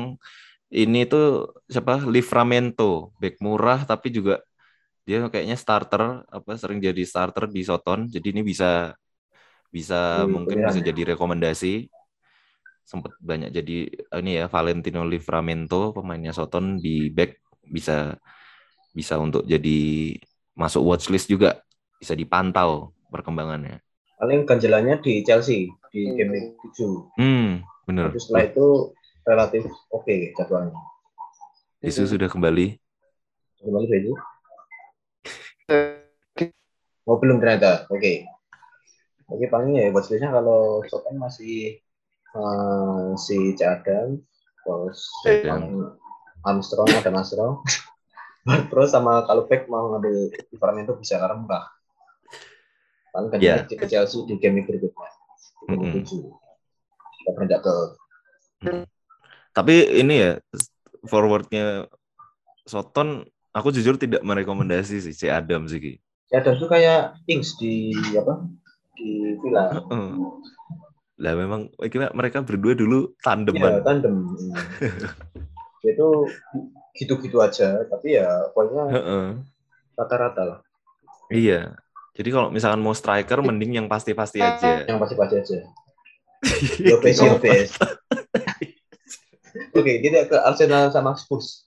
ini tuh siapa? Livramento, back murah tapi juga dia kayaknya starter apa sering jadi starter di Soton. Jadi ini bisa bisa Jadi mungkin pilihan bisa ya. jadi rekomendasi. Sempat banyak jadi ini ya Valentino Livramento pemainnya Soton di back bisa bisa untuk jadi masuk watchlist juga bisa dipantau perkembangannya. Paling ganjelannya di Chelsea di Hmm. game week 7. Hmm, bener. Tapi setelah itu relatif oke jadwalnya. Yesus sudah kembali. Kembali Beju. Oh belum ternyata. Oke. Oke paling ya watchlistnya kalau Soton masih eh, si Cadam, terus. Armstrong ada Armstrong, (laughs) Terus sama kalau back mau ngambil Livramento bisa karena murah. Paling kan Iya. ke Chelsea di game berikutnya. Mm-mm. tujuh. Kita beranjak ke Tapi ini ya forwardnya Soton, aku jujur tidak merekomendasi sih si Adam sih. Ki. ya dan itu kayak Ings di apa di Villa. Lah memang kira mereka berdua dulu Iya, tandeman. tandem. (laughs) Dia itu gitu-gitu aja, tapi ya pokoknya rata-rata lah. Iya. Jadi kalau misalkan mau striker mending yang pasti-pasti aja. (laughs) Yang pasti-pasti aja. (laughs) Yopes, Yopes. (laughs) Oke, kita ke Arsenal sama Spurs.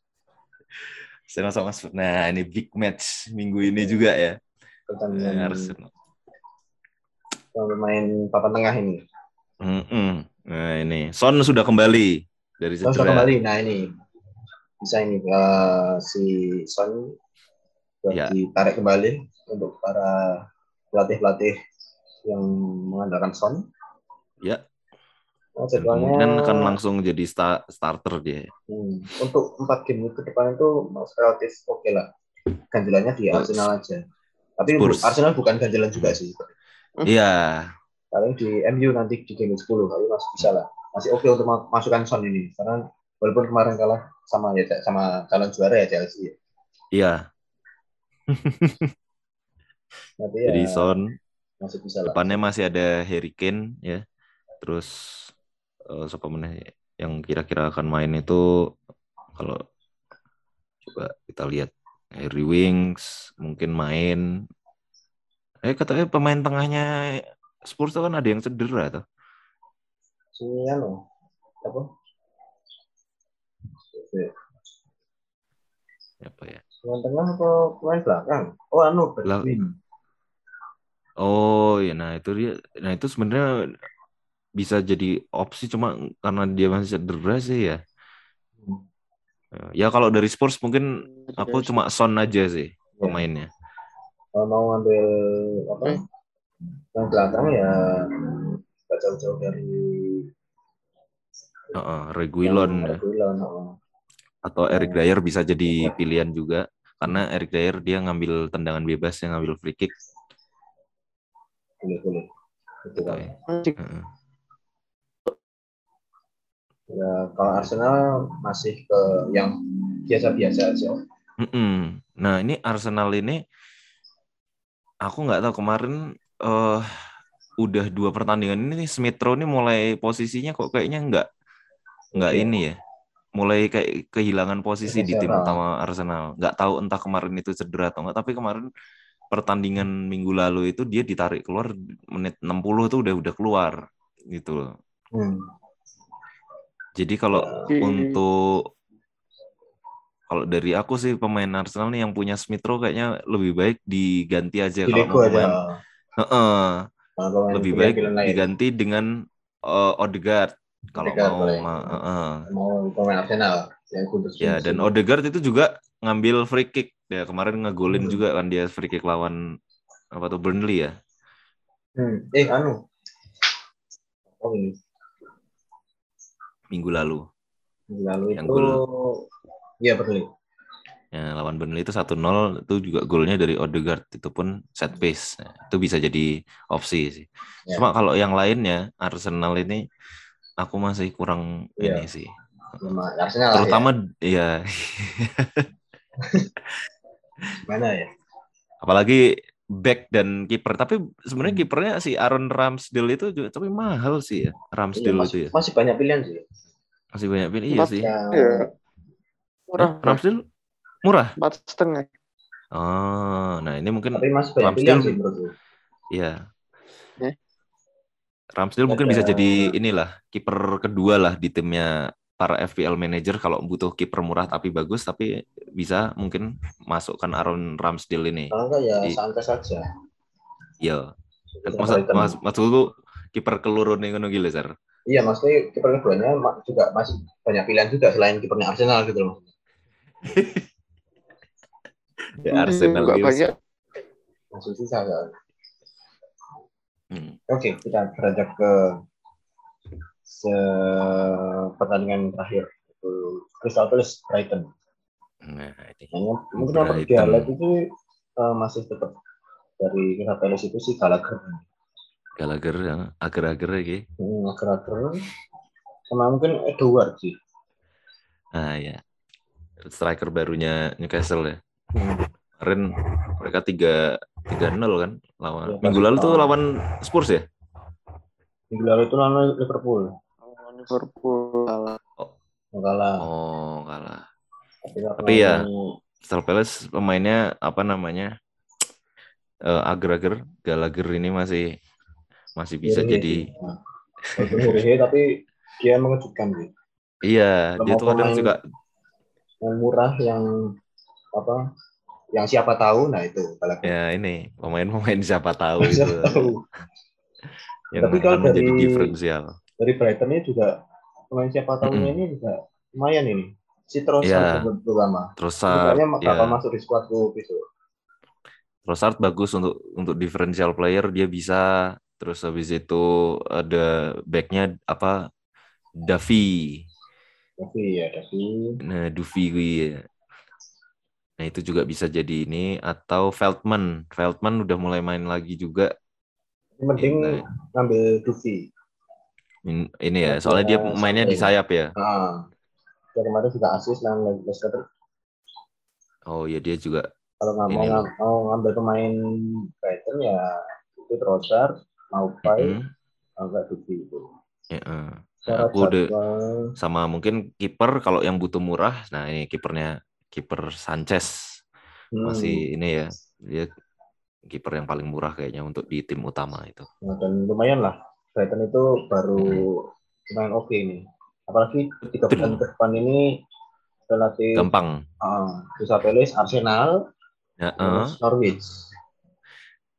Arsenal sama Spurs. Nah, ini big match minggu ini juga ya. Pertandingan Arsenal. yang bermain papan tengah ini. Mm-mm. Nah, ini Son sudah kembali dari Son cedera. kembali. Nah ini bisa ini eh, si Son buat Ya. ditarik kembali untuk para pelatih-pelatih yang mengandalkan Son. Ya. Nah, kemungkinan akan langsung jadi sta- starter dia. hmm, untuk empat game ke depan itu masih relatif oke lah. Ganjelannya di Spurs. Arsenal aja. Tapi Spurs. Arsenal bukan ganjelan juga sih. Iya. Paling di MU nanti di game 10 tapi masih bisa lah. Masih oke untuk ma- masukkan Son ini karena walaupun kemarin kalah sama ya sama calon juara ya Chelsea. Iya. (laughs) Tapi ya Jadi Son masih bisa lah. depannya masih ada Harry Kane ya. Terus eh, siapa mana yang kira-kira akan main itu kalau coba kita lihat Harry Wings mungkin main. Eh katanya pemain tengahnya Spurs tuh kan ada yang cedera tuh. Si anu apa? Ya? Pemain tengah atau pemain belakang? Oh anu Bergwijn. Oh ya, nah itu dia. Nah itu sebenarnya bisa jadi opsi cuma karena dia masih cedera sih ya. Ya kalau dari Spurs mungkin aku cuma Son aja sih Ya. pemainnya. Kalau mau ngambil apa? Yang belakang ya nggak jauh-jauh dari Heeh, Reguilon ya. Reguilon. oh. Atau Eric Dyer bisa jadi pilihan juga karena Eric Dyer dia ngambil tendangan bebas yang ngambil free kick. Itu kan. Heeh. Ya kalau Arsenal masih ke yang biasa-biasa aja. Mm-mm. Nah ini Arsenal ini aku nggak tahu kemarin eh udah dua pertandingan ini Smith Rowe ini mulai posisinya kok kayaknya nggak nggak Iya. ini ya mulai kayak kehilangan posisi di tim utama Arsenal. Nggak tahu entah kemarin itu cedera atau nggak tapi kemarin pertandingan minggu lalu itu dia ditarik keluar menit 60 tuh udah udah keluar gitu loh. Hmm. jadi kalau untuk kalau dari aku sih pemain Arsenal nih yang punya Smith Rowe kayaknya lebih baik diganti aja Di kalau mau pemain Heeh, Kalau pemain lebih baik diganti dengan eh, Odegaard kalau Odegaard mau boleh. ma- heeh. mau pemain Arsenal yang kudus. ya dan Odegaard itu juga ngambil free kick ya kemarin ngegolin Hmm. juga kan dia free kick lawan apa tuh Burnley ya Hmm. Eh anu. Oh ini minggu lalu minggu lalu Yang itu Iya Burnley. ya lawan Burnley itu 1-0 itu juga golnya dari Odegaard itu pun set piece Nah, itu bisa jadi opsi sih Ya. cuma kalau yang lainnya Arsenal ini aku masih kurang Iya. ini sih Arsenal lah terutama ya ya. (laughs) Mana ya? apalagi back dan kiper tapi sebenarnya Hmm. kipernya si Aaron Ramsdale itu juga tapi mahal sih ya Iya, Ramsdale itu masih, ya masih banyak pilihan sih. masih banyak pilih iya sih Ya, Iya. Murah, Eh, Ramsdale murah empat setengah. oh nah ini mungkin tapi masih banyak Ramsdale- pilihan sih menurutku. ya Eh? Ramsdale mungkin bisa jadi inilah kiper kedua lah di timnya para FPL manager kalau butuh kiper murah tapi bagus tapi bisa mungkin masukkan Aaron Ramsdale ini Kalau enggak ya santai saja. ya masa Brighton. mas maksud lu kiper keluru nih ngono gila Sar? Iya, maksudnya kiper keduanya juga masih banyak pilihan juga selain kipernya Arsenal gitu loh. (laughs) ya Arsenal gitu. banyak. Masih kan. Hmm. Oke, kita beranjak ke se pertandingan terakhir itu Crystal Palace Brighton. Nah, ini. Hanya mungkin yang perlu di highlight itu eh, masih tetap dari Crystal Palace itu si Gallagher. Gallagher ya, ager-ager lagi. Hmm, Gallagher sama mungkin Edward sih. Nah, ya. Striker barunya Newcastle ya. Hmm. Kemarin mereka 3 3-0 kan lawan. Ya, Minggu lalu tuh lawan- Spurs ya? Minggu lalu itu lawan Liverpool. Lawan Liverpool kalah. Yang kalah. Oh, kalah. Tapi, Tapi ya, ini- Crystal Palace pemainnya apa namanya? Eh ager-ager Gallagher ini masih masih bisa Hehe. jadi Nah, hehe, tapi dia mengejutkan sih. iya, dia tuh kadang juga Yang murah yang apa? Yang siapa tahu, nah itu Gallagher. ya ini pemain-pemain siapa tahu Siapa itu tahu. yang Tapi kalau dari- diferensial. Dari Brighton ini juga pemain siapa tahunya Mm-mm. ini juga lumayan ini. Si Trossard Iya. terutama. Trossard Sebenarnya ya. bakal masuk di skuadku besok. Trossard bagus untuk untuk differential player dia bisa terus habis itu ada backnya apa Davi Tapi ya, tapi nah Duvi ya. Nah itu juga bisa jadi ini atau Feldman. Feldman udah mulai main lagi juga. Yang penting Nah, ngambil Duvi. in- ini ya soalnya dia Ya, mainnya di sayap ya. Nah, dia kemarin juga asis lawan Leicester. oh ya dia juga Kalau nggak mau, Ini mau ngambil pemain Brighton ya itu Trossard, Maupai, mm, agak Duvi itu. ya, eh. Nah, aku udah sama mungkin kiper kalau yang butuh murah. Nah ini kipernya kiper Sanchez hmm, masih ini ya dia kiper yang paling murah kayaknya untuk di tim utama itu nah, dan lumayan lah. Brighton itu baru lumayan oke ini. Apalagi tiga Betul. bulan ke depan ini relatif gampang uh, Crystal Palace, Arsenal, ya, terus Norwich.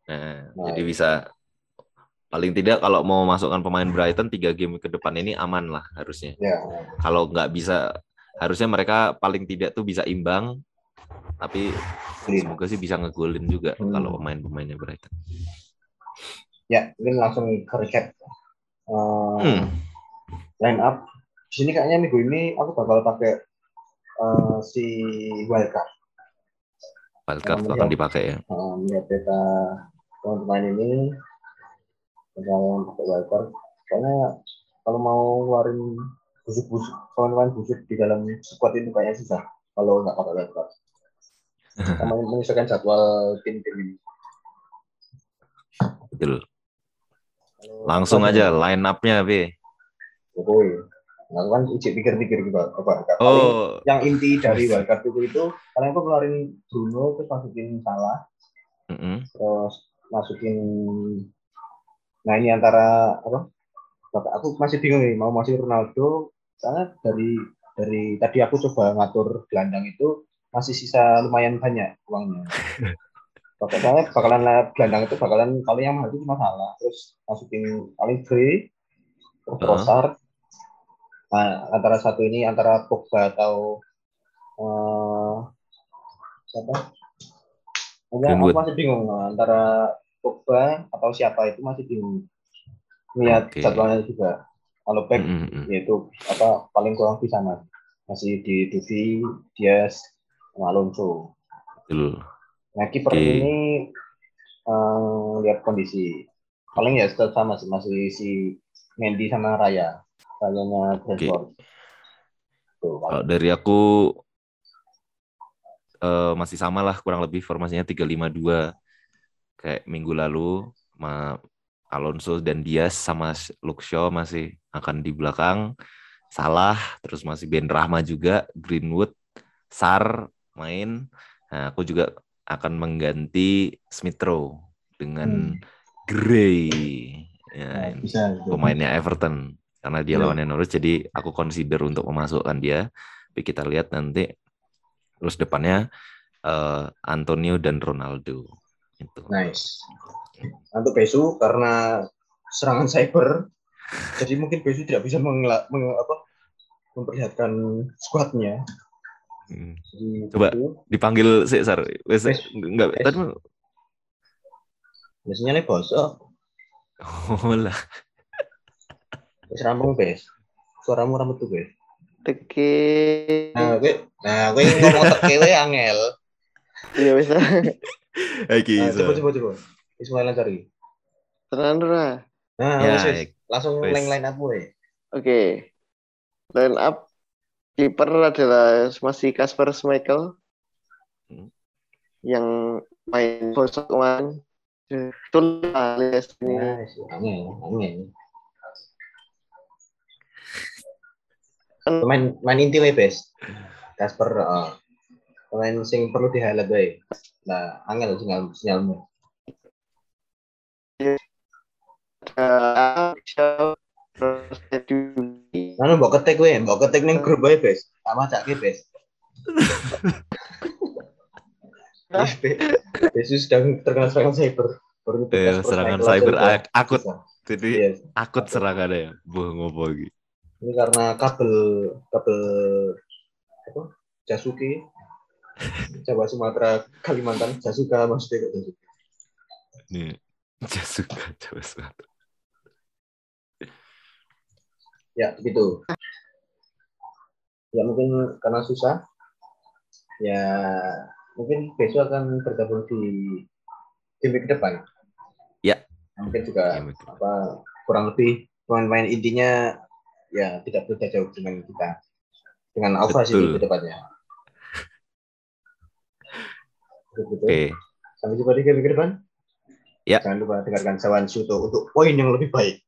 Nah, Nah, jadi iya. bisa paling tidak kalau mau masukkan pemain Brighton tiga game ke depan ini aman lah harusnya. Ya, Kalau nggak bisa, harusnya mereka paling tidak tuh bisa imbang. Tapi clean. semoga sih bisa ngegolin juga Hmm. kalau pemain-pemainnya Brighton. Ya, mungkin langsung ke recap. Uh, Hmm. line up di sini kayaknya minggu ini aku bakal pakai uh, si wildcard Wildcard Yang akan dipakai ya. uh, melihat peta pemain ini bakal pakai wildcard karena kalau mau ngeluarin busuk-busuk pemain-pemain busuk di dalam squad ini kayaknya susah kalau nggak pakai wildcard (laughs) sama menyesuaikan jadwal tim-tim ini. Betul. Langsung aja line up-nya, B. Jokowi nah, kan ijik pikir-pikir gitu apa paling Oh, yang inti dari wildcard itu itu kalian tuh ngeluarin Bruno terus masukin Salah. Mm-mm. terus masukin nah ini antara apa? Bapak, aku masih bingung nih mau masukin Ronaldo soalnya dari dari tadi aku coba ngatur gelandang itu masih sisa lumayan banyak uangnya (laughs) Bapak, soalnya bakalan gelandang itu bakalan kalau yang mahal itu cuma Salah terus masukin paling free terus Heeh. Trossard nah, antara satu ini antara Pogba atau eh siapa Enggak, aku masih bingung antara Pogba atau siapa itu masih bingung. Lihat Oke. jadwalnya juga. Kalau back Mm-mm. yaitu apa paling kurang di sana. Masih di Duvi, Diaz, sama Alonso. Betul. Nah kiper Oke. ini eh, lihat kondisi. Paling ya tetap sama sih masih si Mendy sama Raya. Rayanya Brentford. Tuh, Kalau dari aku eh, masih sama lah kurang lebih formasinya 352 kayak minggu lalu ma Alonso dan Diaz sama Luke Shaw masih akan di belakang Salah terus masih Ben Rahma juga Greenwood Sar main nah aku juga akan mengganti Smith Rowe dengan Gray ya, Nah, bisa. pemainnya Everton karena dia Iya. lawannya Norwich jadi aku consider untuk memasukkan dia tapi kita lihat nanti terus depannya eh, Antonio dan Ronaldo itu Nice. Untuk Besu karena serangan cyber, jadi mungkin Besu tidak bisa mengela- menge- apa, memperlihatkan skuadnya. Hmm. Jadi Coba. Besu, dipanggil sih Sar Wes- Wes. enggak Wes. tadi biasanya nih bosok, oh lah wis rampung bes. Suaramu rambut tuh bes. Teke. Nah, gue nah gue ngomong teke we angel. Iya bisa. Iki Nah, coba coba coba. Ismail cari. Tenan ora. Nah, Ya, wis, wis. langsung wis. line line up gue. Oke. Line up kiper adalah masih Kasper Schmeichel Hmm. yang main Bosok kemarin. Betul alias ini. Nah, angel, angel. Kan Pemain main inti we, Bes. Kasper, heeh. Pemain sing perlu di highlight we. Nah, angel sinyal sinyalmu. Edu. Mana mbok ketik we, mbok ketik ning grup wae, Bes. Sama cak Bes. Yes, Be- Yesus sedang terkena serangan cyber. Baru itu Eh, Kasper serangan cyber akut. Jadi Yes. akut serangannya ya. Buh ngopo iki. Ini karena kabel kabel apa? Jasuke Jawa Sumatera Kalimantan Jasuka maksudnya kok Jasuka. Nih. Jasuka coba suatu. Ya begitu. Ya mungkin karena susah. Ya mungkin besok akan bergabung di game ke depan. Ya. Mungkin juga betul. apa kurang lebih pemain-pemain intinya ya tidak beda jauh dengan kita dengan Alfa sih ke depannya. Oke. Sampai jumpa di game ke depan. Ya. Jangan lupa dengarkan Sawan Suto untuk poin yang lebih baik.